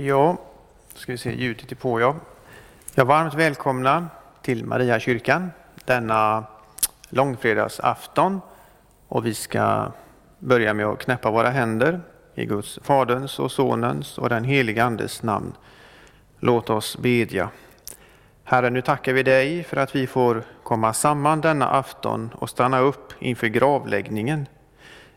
Ja, då ska vi se, ljudet är på ja. Jag varmt välkomna till Mariakyrkan denna långfredagsafton. Och vi ska börja med att knäppa våra händer i Guds, Faderns och Sonens och den helige Andes namn. Låt oss bedja. Herre, nu tackar vi dig för att vi får komma samman denna afton och stanna upp inför gravläggningen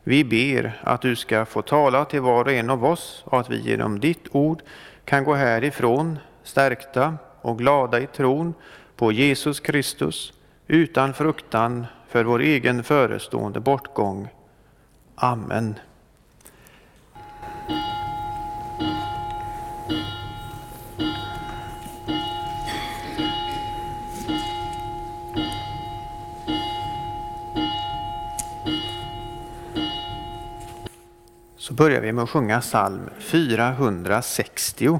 vi ber att du ska få tala till var och en av oss och att vi genom ditt ord kan gå härifrån stärkta och glada i tron på Jesus Kristus utan fruktan för vår egen förestående bortgång. Amen. Så börjar vi med att sjunga psalm 460.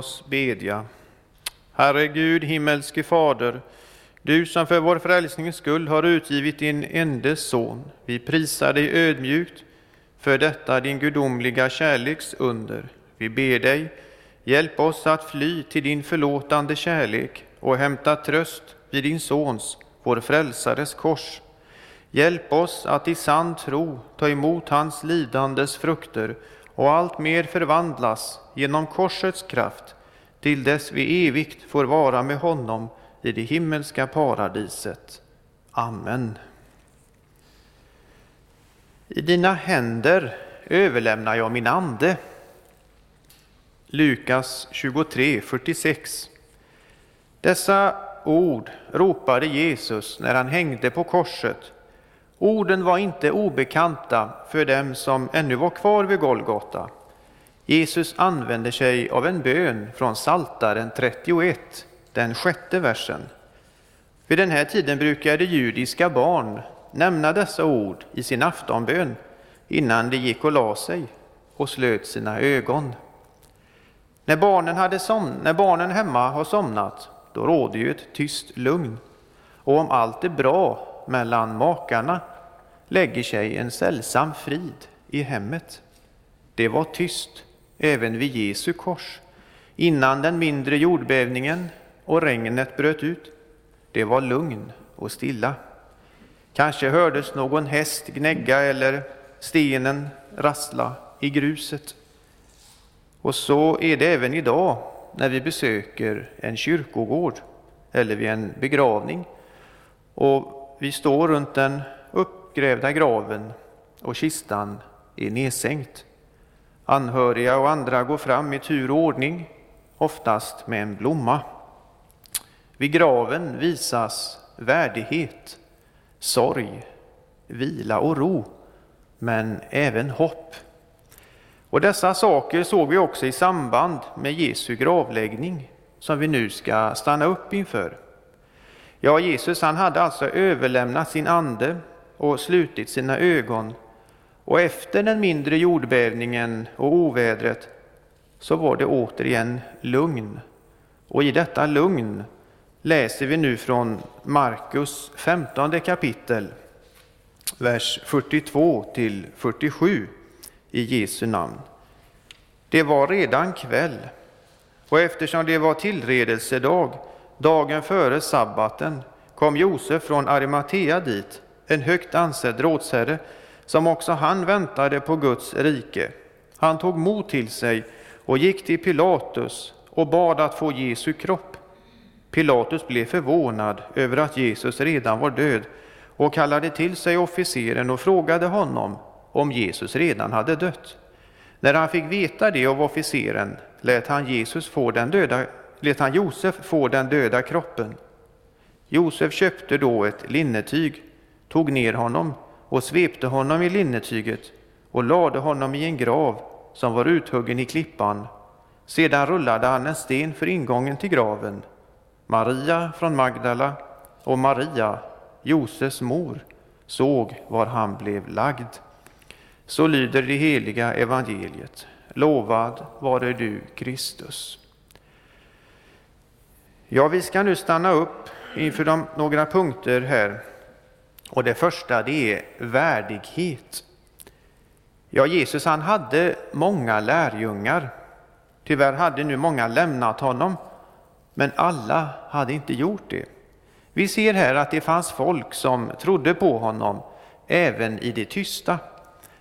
Oss bedja. Herre Gud, himmelske Fader, du som för vår frälsnings skull har utgivit din enda son, vi prisar dig ödmjukt för detta din gudomliga kärleks under. Vi ber dig, hjälp oss att fly till din förlåtande kärlek och hämta tröst vid din Sons, vår frälsares kors. Hjälp oss att i sann tro ta emot hans lidandes frukter och allt mer förvandlas genom korsets kraft till dess vi evigt får vara med honom i det himmelska paradiset. Amen. I dina händer överlämnar jag min ande. Lukas 23.46 Dessa ord ropade Jesus när han hängde på korset Orden var inte obekanta för dem som ännu var kvar vid Golgata. Jesus använder sig av en bön från Saltaren 31 den sjätte versen. Vid den här tiden brukade judiska barn nämna dessa ord i sin aftonbön innan de gick och la sig och slöt sina ögon. När barnen, hade som, när barnen hemma har somnat, då råder ju ett tyst lugn. Och om allt är bra mellan makarna lägger sig en sällsam frid i hemmet. Det var tyst även vid Jesu kors, innan den mindre jordbävningen och regnet bröt ut. Det var lugn och stilla. Kanske hördes någon häst gnägga eller stenen rassla i gruset. Och så är det även idag när vi besöker en kyrkogård eller vid en begravning och vi står runt den uppgrävda graven och kistan är nedsänkt. Anhöriga och andra går fram i tur och ordning, oftast med en blomma. Vid graven visas värdighet, sorg, vila och ro, men även hopp. Och dessa saker såg vi också i samband med Jesu gravläggning som vi nu ska stanna upp inför. Ja, Jesus han hade alltså överlämnat sin ande och slutit sina ögon och efter den mindre jordbävningen och ovädret så var det återigen lugn. Och i detta lugn läser vi nu från Markus 15 kapitel, vers 42 till 47 i Jesu namn. Det var redan kväll, och eftersom det var tillredelsedag, dagen före sabbaten, kom Josef från Arimatea dit, en högt ansedd rådsherre, som också han väntade på Guds rike. Han tog mod till sig och gick till Pilatus och bad att få Jesu kropp. Pilatus blev förvånad över att Jesus redan var död och kallade till sig officeren och frågade honom om Jesus redan hade dött. När han fick veta det av officeren lät han, Jesus få den döda, lät han Josef få den döda kroppen. Josef köpte då ett linnetyg, tog ner honom och svepte honom i linnetyget och lade honom i en grav som var uthuggen i klippan. Sedan rullade han en sten för ingången till graven. Maria från Magdala och Maria, Josefs mor, såg var han blev lagd. Så lyder det heliga evangeliet. Lovad vare du, Kristus. Ja, vi ska nu stanna upp inför de, några punkter här. Och det första det är värdighet. Ja, Jesus han hade många lärjungar. Tyvärr hade nu många lämnat honom, men alla hade inte gjort det. Vi ser här att det fanns folk som trodde på honom, även i det tysta.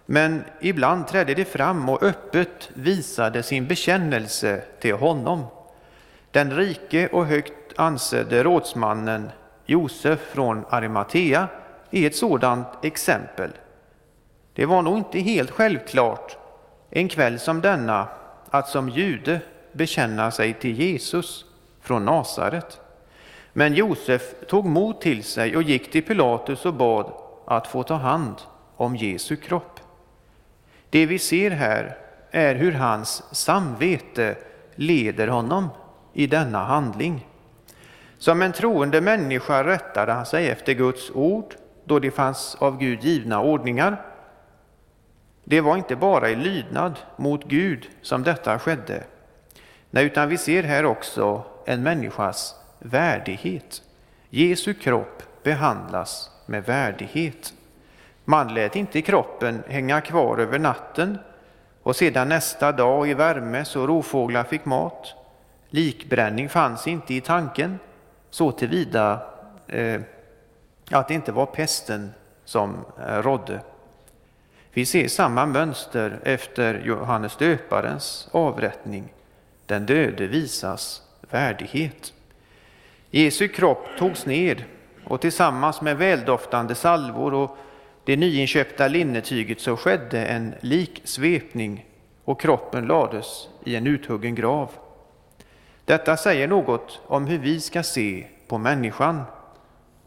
Men ibland trädde de fram och öppet visade sin bekännelse till honom. Den rike och högt ansedde rådsmannen Josef från Arimatea är ett sådant exempel. Det var nog inte helt självklart en kväll som denna att som jude bekänna sig till Jesus från Nasaret. Men Josef tog mod till sig och gick till Pilatus och bad att få ta hand om Jesu kropp. Det vi ser här är hur hans samvete leder honom i denna handling. Som en troende människa rättade han sig efter Guds ord då det fanns av Gud givna ordningar. Det var inte bara i lydnad mot Gud som detta skedde. Nej, utan vi ser här också en människas värdighet. Jesu kropp behandlas med värdighet. Man lät inte kroppen hänga kvar över natten och sedan nästa dag i värme så rovfåglar fick mat. Likbränning fanns inte i tanken så tillvida eh, att det inte var pesten som eh, rådde. Vi ser samma mönster efter Johannes döparens avrättning. Den döde visas värdighet. Jesu kropp togs ned och tillsammans med väldoftande salvor och det nyinköpta linnetyget så skedde en liksvepning och kroppen lades i en uthuggen grav. Detta säger något om hur vi ska se på människan.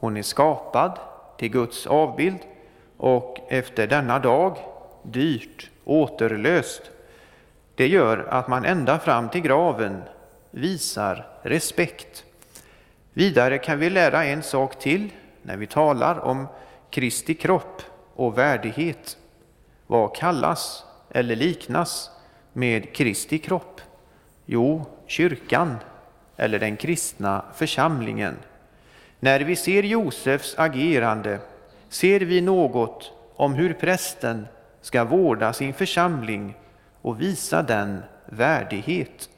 Hon är skapad till Guds avbild och efter denna dag dyrt återlöst. Det gör att man ända fram till graven visar respekt Vidare kan vi lära en sak till när vi talar om Kristi kropp och värdighet. Vad kallas eller liknas med Kristi kropp? Jo, kyrkan eller den kristna församlingen. När vi ser Josefs agerande ser vi något om hur prästen ska vårda sin församling och visa den värdighet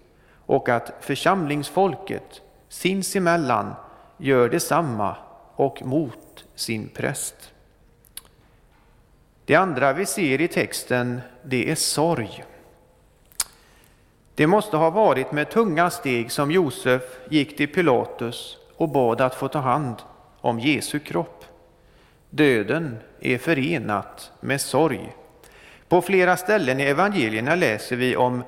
och att församlingsfolket sinsemellan gör detsamma och mot sin präst. Det andra vi ser i texten, det är sorg. Det måste ha varit med tunga steg som Josef gick till Pilatus och bad att få ta hand om Jesu kropp. Döden är förenat med sorg. På flera ställen i evangelierna läser vi om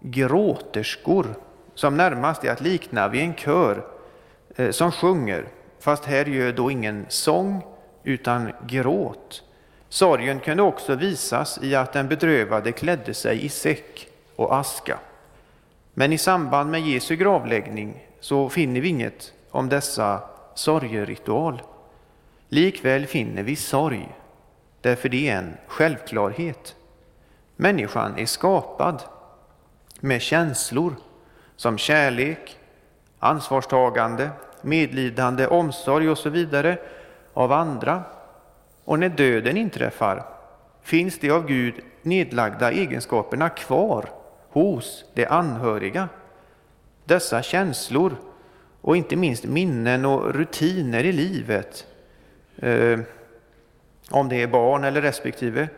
gråterskor som närmast är att likna vid en kör eh, som sjunger, fast här gör då ingen sång utan gråt. Sorgen kunde också visas i att den bedrövade klädde sig i säck och aska. Men i samband med Jesu gravläggning så finner vi inget om dessa sorgeritual. Likväl finner vi sorg, därför det är en självklarhet. Människan är skapad med känslor som kärlek, ansvarstagande, medlidande, omsorg och så vidare av andra. Och när döden inträffar finns de av Gud nedlagda egenskaperna kvar hos de anhöriga. Dessa känslor och inte minst minnen och rutiner i livet, eh, om det är barn eller respektive,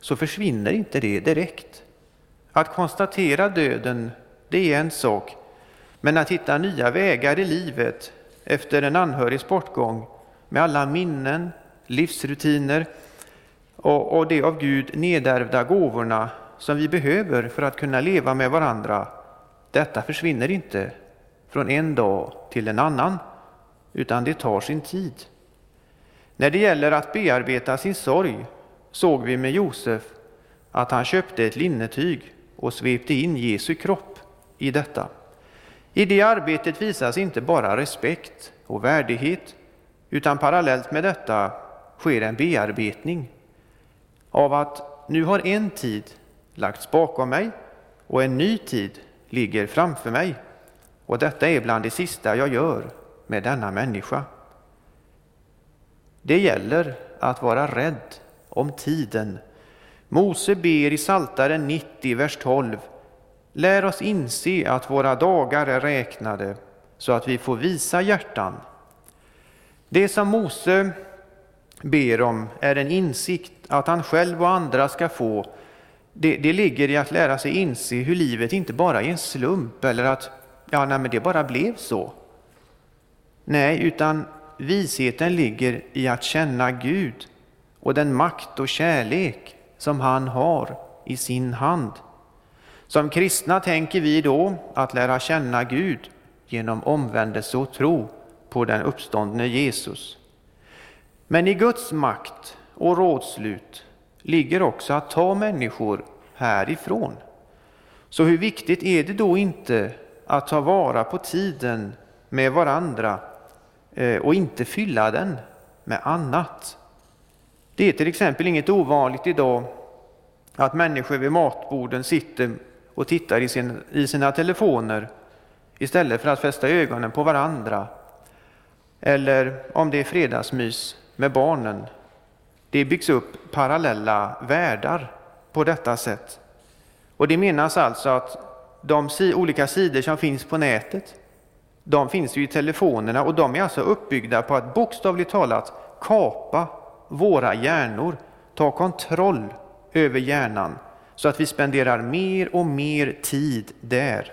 så försvinner inte det direkt. Att konstatera döden, det är en sak, men att hitta nya vägar i livet efter en anhörigs bortgång med alla minnen, livsrutiner och, och de av Gud nedärvda gåvorna som vi behöver för att kunna leva med varandra, detta försvinner inte från en dag till en annan, utan det tar sin tid. När det gäller att bearbeta sin sorg såg vi med Josef att han köpte ett linnetyg och svepte in Jesu kropp i detta. I det arbetet visas inte bara respekt och värdighet, utan parallellt med detta sker en bearbetning av att nu har en tid lagts bakom mig och en ny tid ligger framför mig. Och detta är bland det sista jag gör med denna människa. Det gäller att vara rädd om tiden. Mose ber i Saltaren 90, vers 12. Lär oss inse att våra dagar är räknade så att vi får visa hjärtan. Det som Mose ber om är en insikt att han själv och andra ska få det, det ligger i att lära sig inse hur livet inte bara är en slump eller att ja, nej, men det bara blev så. Nej, utan visheten ligger i att känna Gud och den makt och kärlek som han har i sin hand. Som kristna tänker vi då att lära känna Gud genom omvändelse och tro på den uppståndne Jesus. Men i Guds makt och rådslut ligger också att ta människor härifrån. Så hur viktigt är det då inte att ta vara på tiden med varandra eh, och inte fylla den med annat? Det är till exempel inget ovanligt idag att människor vid matborden sitter och tittar i, sin, i sina telefoner istället för att fästa ögonen på varandra. Eller om det är fredagsmys med barnen det byggs upp parallella världar på detta sätt. Och det menas alltså att de olika sidor som finns på nätet, de finns ju i telefonerna och de är alltså uppbyggda på att bokstavligt talat kapa våra hjärnor, ta kontroll över hjärnan så att vi spenderar mer och mer tid där.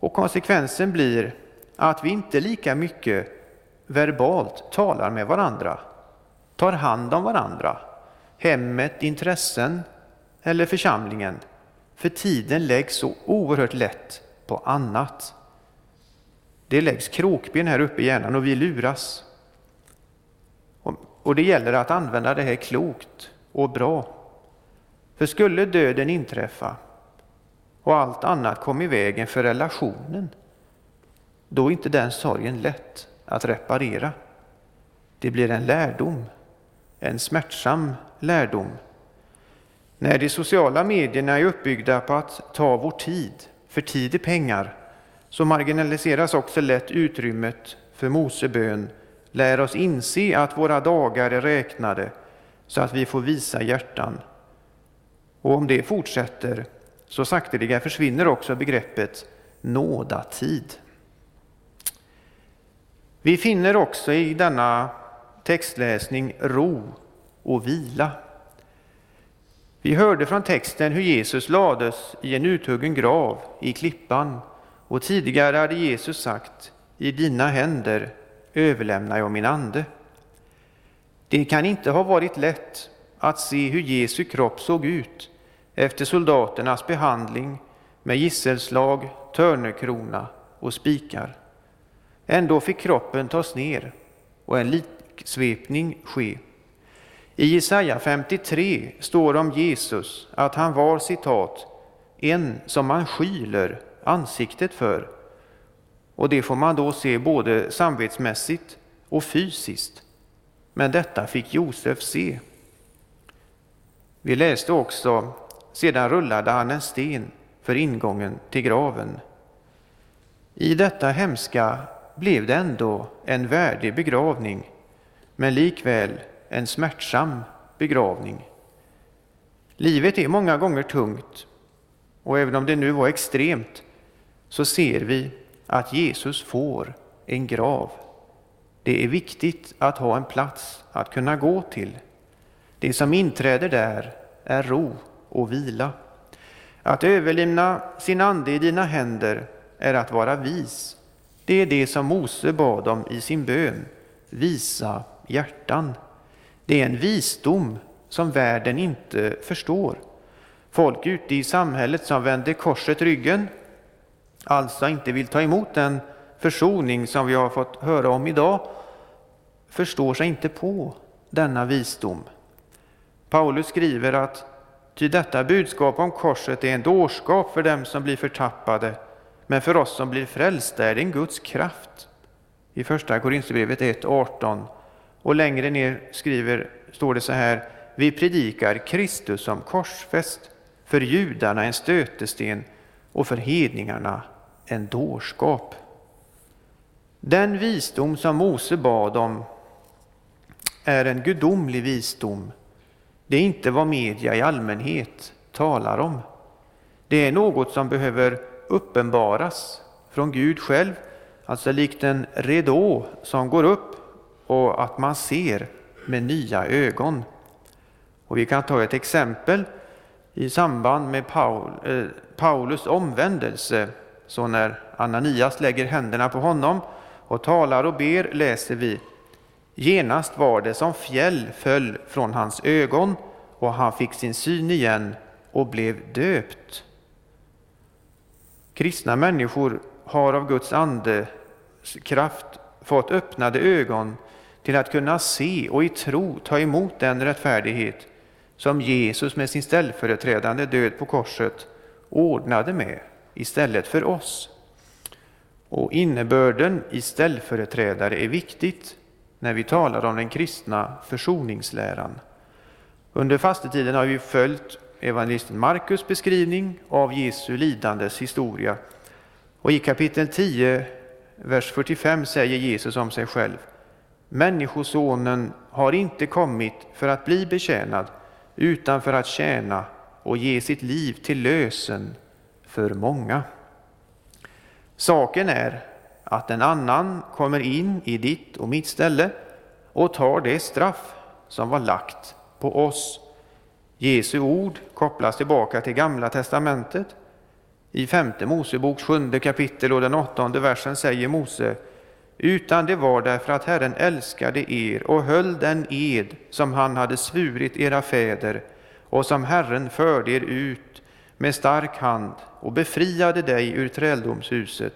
Och konsekvensen blir att vi inte lika mycket verbalt talar med varandra tar hand om varandra, hemmet, intressen eller församlingen, för tiden läggs så oerhört lätt på annat. Det läggs krokben här uppe i hjärnan och vi luras. Och det gäller att använda det här klokt och bra. För skulle döden inträffa och allt annat kom i vägen för relationen, då är inte den sorgen lätt att reparera. Det blir en lärdom, en smärtsam lärdom. När de sociala medierna är uppbyggda på att ta vår tid, för tid är pengar, så marginaliseras också lätt utrymmet för Mosebön. Lär oss inse att våra dagar är räknade så att vi får visa hjärtan. Och om det fortsätter så sakteliga försvinner också begreppet nådatid. Vi finner också i denna textläsning ro och vila. Vi hörde från texten hur Jesus lades i en uthuggen grav i klippan och tidigare hade Jesus sagt i dina händer överlämnar jag min ande. Det kan inte ha varit lätt att se hur Jesu kropp såg ut efter soldaternas behandling med gisselslag, törnekrona och spikar. Ändå fick kroppen tas ner och en liksvepning ske. I Jesaja 53 står om Jesus att han var citat en som man skyler ansiktet för. Och det får man då se både samvetsmässigt och fysiskt. Men detta fick Josef se. Vi läste också, sedan rullade han en sten för ingången till graven. I detta hemska blev det ändå en värdig begravning, men likväl en smärtsam begravning. Livet är många gånger tungt, och även om det nu var extremt så ser vi att Jesus får en grav. Det är viktigt att ha en plats att kunna gå till. Det som inträder där är ro och vila. Att överlämna sin ande i dina händer är att vara vis. Det är det som Mose bad om i sin bön, visa hjärtan. Det är en visdom som världen inte förstår. Folk ute i samhället som vänder korset ryggen, alltså inte vill ta emot den försoning som vi har fått höra om idag, förstår sig inte på denna visdom. Paulus skriver att ty detta budskap om korset är en dårskap för dem som blir förtappade, men för oss som blir frälsta är det en Guds kraft. I första Korinthierbrevet 1.18 och längre ner skriver, står det så här, vi predikar Kristus som korsfäst, för judarna en stötesten och för hedningarna en dårskap. Den visdom som Mose bad om är en gudomlig visdom. Det är inte vad media i allmänhet talar om. Det är något som behöver uppenbaras från Gud själv, alltså likt en ridå som går upp och att man ser med nya ögon. Och vi kan ta ett exempel i samband med Paul, eh, Paulus omvändelse. Så när Ananias lägger händerna på honom och talar och ber läser vi Genast var det som fjäll föll från hans ögon och han fick sin syn igen och blev döpt. Kristna människor har av Guds ande kraft fått öppnade ögon till att kunna se och i tro ta emot den rättfärdighet som Jesus med sin ställföreträdande död på korset ordnade med istället för oss. Och innebörden i ställföreträdare är viktigt när vi talar om den kristna försoningsläran. Under fastetiden har vi följt evangelisten Markus beskrivning av Jesu lidandes historia. Och i kapitel 10, vers 45 säger Jesus om sig själv Människosonen har inte kommit för att bli betjänad utan för att tjäna och ge sitt liv till lösen för många. Saken är att en annan kommer in i ditt och mitt ställe och tar det straff som var lagt på oss. Jesu ord kopplas tillbaka till Gamla testamentet. I femte Moseboks sjunde kapitel och den åttonde versen säger Mose utan det var därför att Herren älskade er och höll den ed som han hade svurit era fäder och som Herren förde er ut med stark hand och befriade dig ur träldomshuset,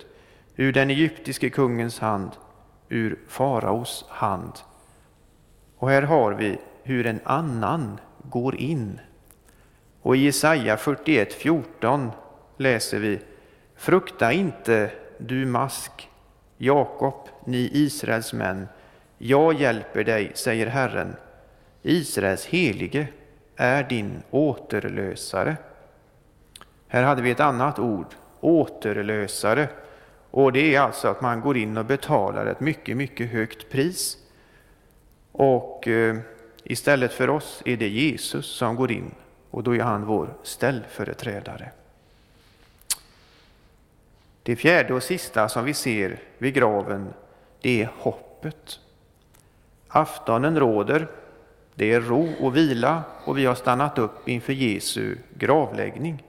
ur den egyptiske kungens hand, ur faraos hand. Och här har vi hur en annan går in. Och i Jesaja 41.14 läser vi Frukta inte, du mask, Jakob, ni Israels män, jag hjälper dig, säger Herren. Israels helige är din återlösare. Här hade vi ett annat ord, återlösare. Och det är alltså att man går in och betalar ett mycket, mycket högt pris. Och eh, istället för oss är det Jesus som går in och då är han vår ställföreträdare. Det fjärde och sista som vi ser vid graven, det är hoppet. Aftonen råder, det är ro och vila och vi har stannat upp inför Jesu gravläggning.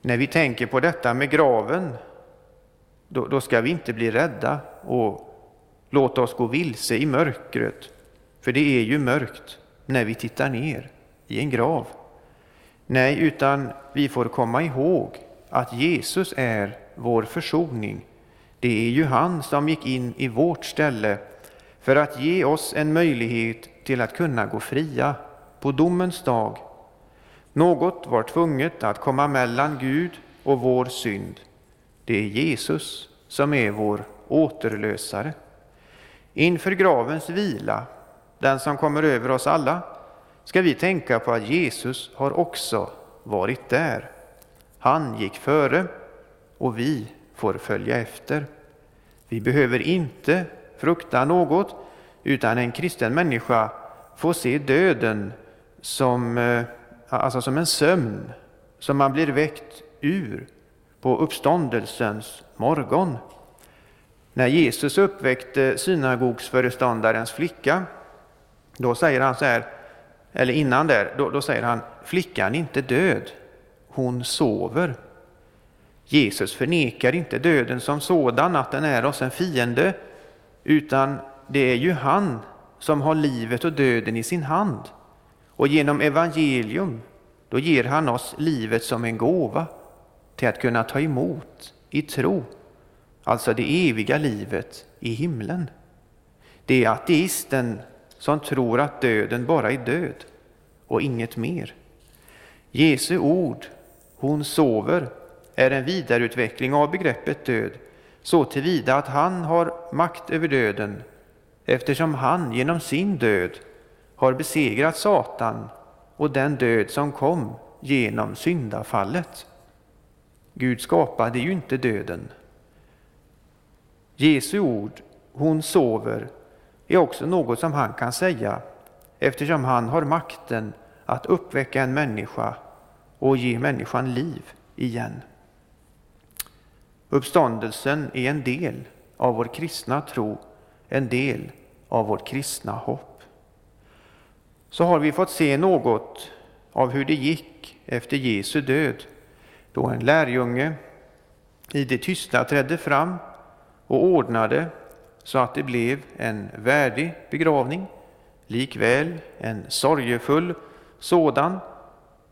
När vi tänker på detta med graven, då, då ska vi inte bli rädda och låta oss gå vilse i mörkret, för det är ju mörkt när vi tittar ner i en grav. Nej, utan vi får komma ihåg att Jesus är vår försoning. Det är ju han som gick in i vårt ställe för att ge oss en möjlighet till att kunna gå fria på domens dag. Något var tvunget att komma mellan Gud och vår synd. Det är Jesus som är vår återlösare. Inför gravens vila, den som kommer över oss alla, ska vi tänka på att Jesus har också varit där. Han gick före och vi får följa efter. Vi behöver inte frukta något, utan en kristen människa får se döden som, eh, alltså som en sömn som man blir väckt ur på uppståndelsens morgon. När Jesus uppväckte synagogsföreståndarens flicka, då säger han så här, eller innan där, då, då säger han, flickan är inte död, hon sover. Jesus förnekar inte döden som sådan, att den är oss en fiende, utan det är ju han som har livet och döden i sin hand. Och genom evangelium, då ger han oss livet som en gåva till att kunna ta emot i tro, alltså det eviga livet i himlen. Det är ateisten som tror att döden bara är död och inget mer. Jesu ord, hon sover, är en vidareutveckling av begreppet död så tillvida att han har makt över döden eftersom han genom sin död har besegrat Satan och den död som kom genom syndafallet. Gud skapade ju inte döden. Jesu ord, hon sover, är också något som han kan säga eftersom han har makten att uppväcka en människa och ge människan liv igen. Uppståndelsen är en del av vår kristna tro, en del av vårt kristna hopp. Så har vi fått se något av hur det gick efter Jesu död, då en lärjunge i det tysta trädde fram och ordnade så att det blev en värdig begravning, likväl en sorgefull sådan.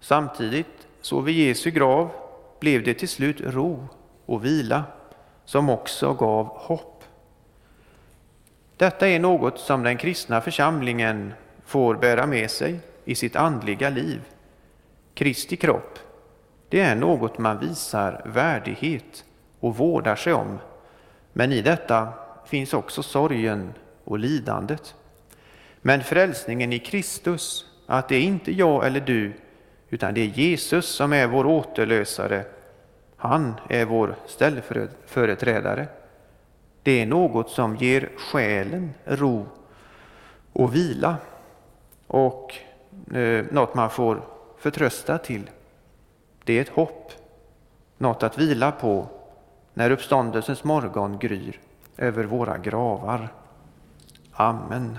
Samtidigt, så vid Jesu grav, blev det till slut ro och vila som också gav hopp. Detta är något som den kristna församlingen får bära med sig i sitt andliga liv. Kristi kropp, det är något man visar värdighet och vårdar sig om. Men i detta finns också sorgen och lidandet. Men frälsningen i Kristus, att det är inte jag eller du, utan det är Jesus som är vår återlösare han är vår ställföreträdare. Det är något som ger själen ro och vila och eh, något man får förtrösta till. Det är ett hopp, något att vila på när uppståndelsens morgon gryr över våra gravar. Amen.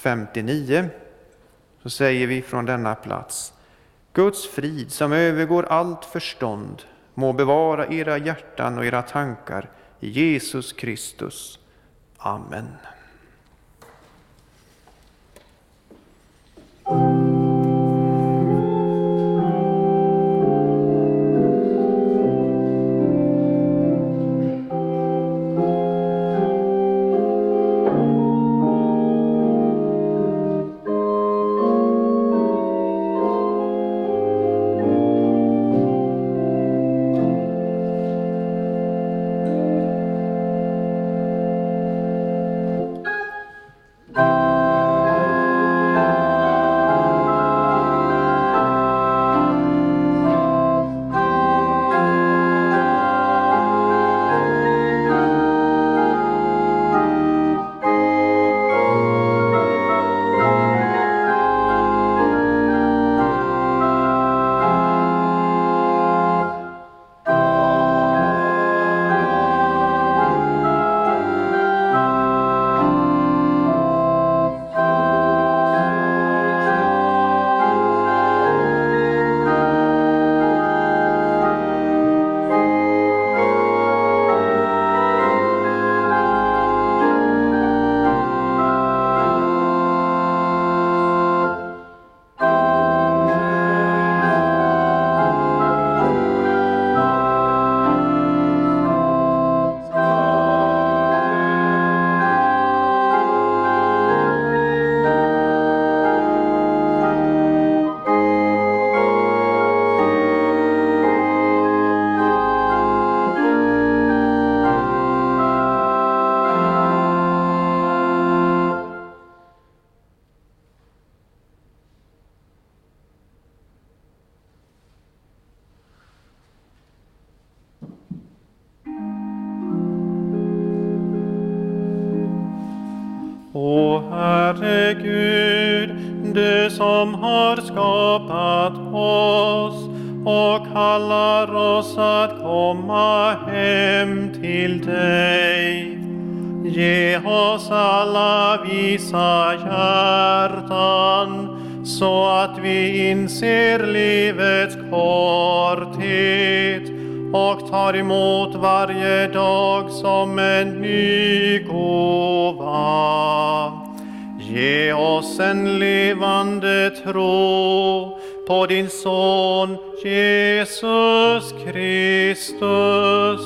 59 så säger vi från denna plats Guds frid som övergår allt förstånd må bevara era hjärtan och era tankar i Jesus Kristus. Amen. Herre Gud, du som har skapat oss och kallar oss att komma hem till dig. Ge oss alla visa hjärtan så att vi inser livets korthet och tar emot varje dag som en ny gåva. Ge oss en levande tro på din Son Jesus Kristus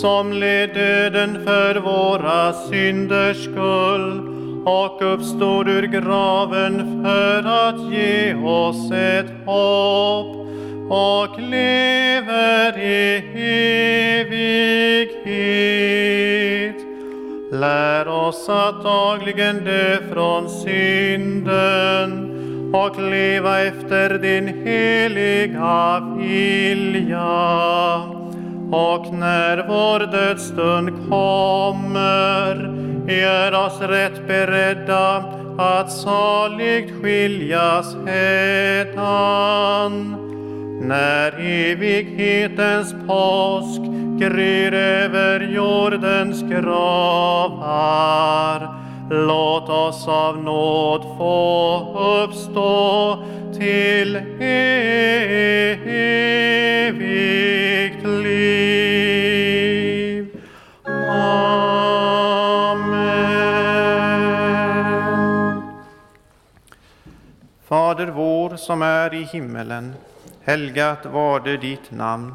som led döden för våra synders skull och uppstod ur graven för att ge oss ett hopp och lever i evighet. Lär oss att dagligen dö från synden och leva efter din heliga vilja. Och när vår dödsstund kommer, gör oss rätt beredda att saligt skiljas hädan. När evighetens påsk gryr över jordens gravar. Låt oss av nåd få uppstå till evigt liv. Amen. Fader vår som är i himmelen. Helgat varde ditt namn.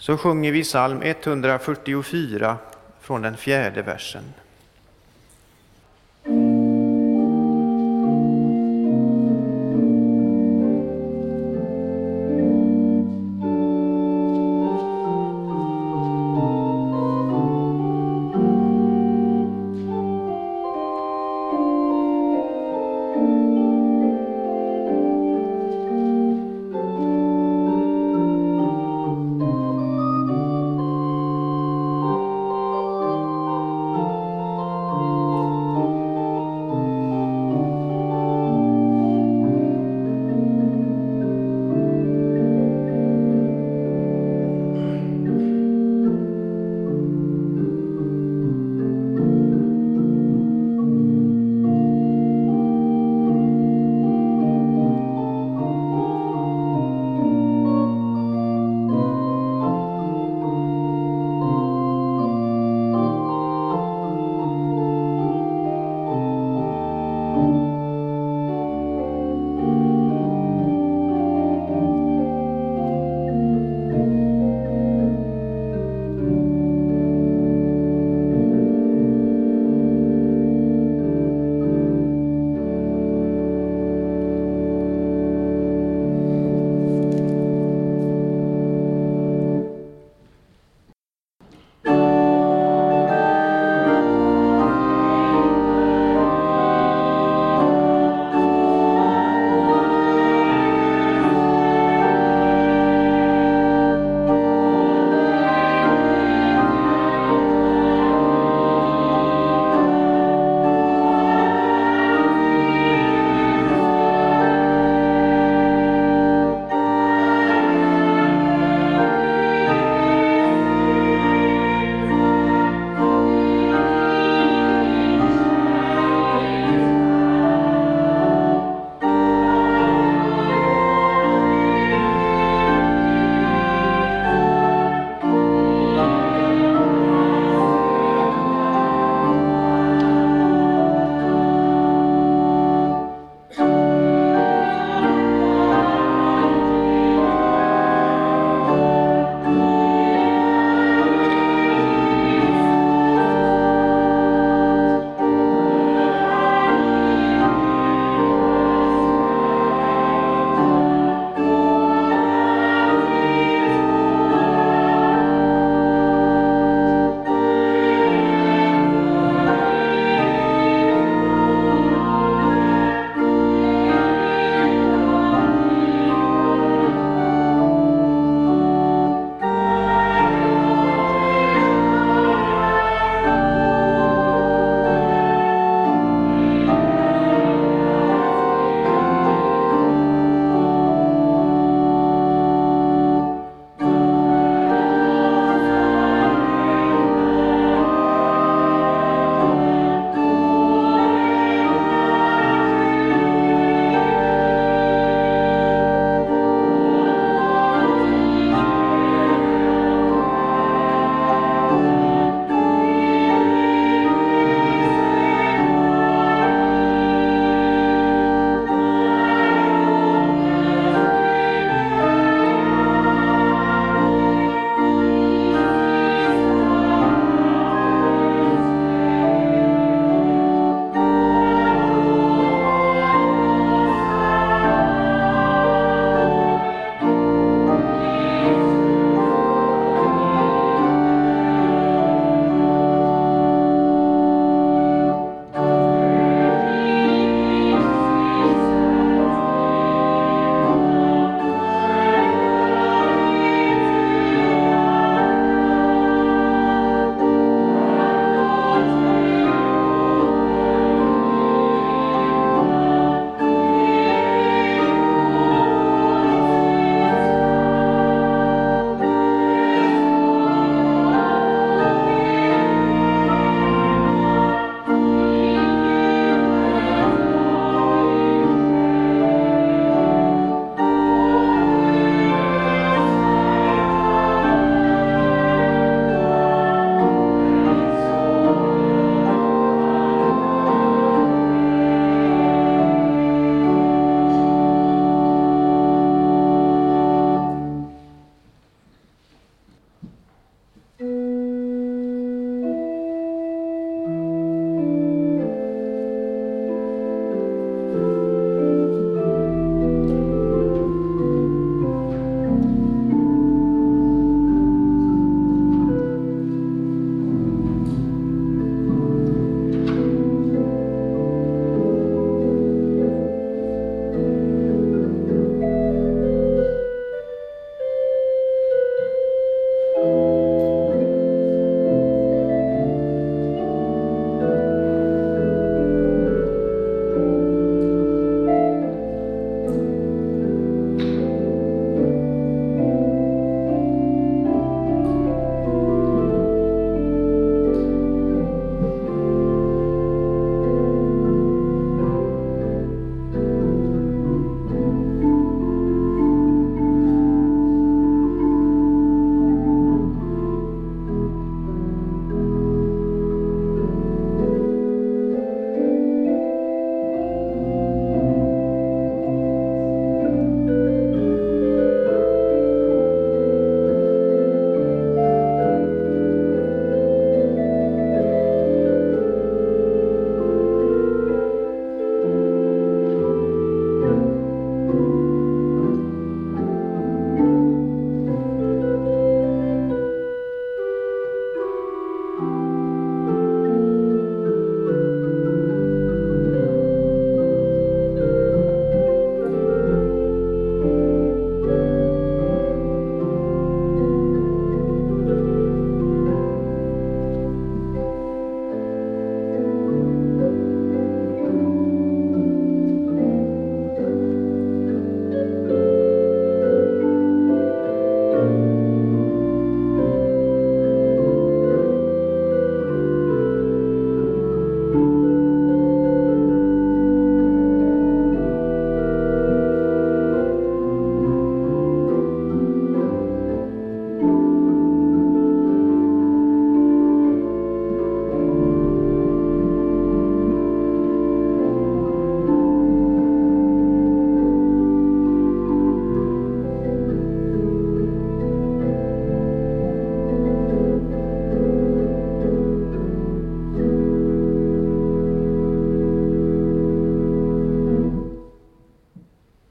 så sjunger vi psalm 144 från den fjärde versen.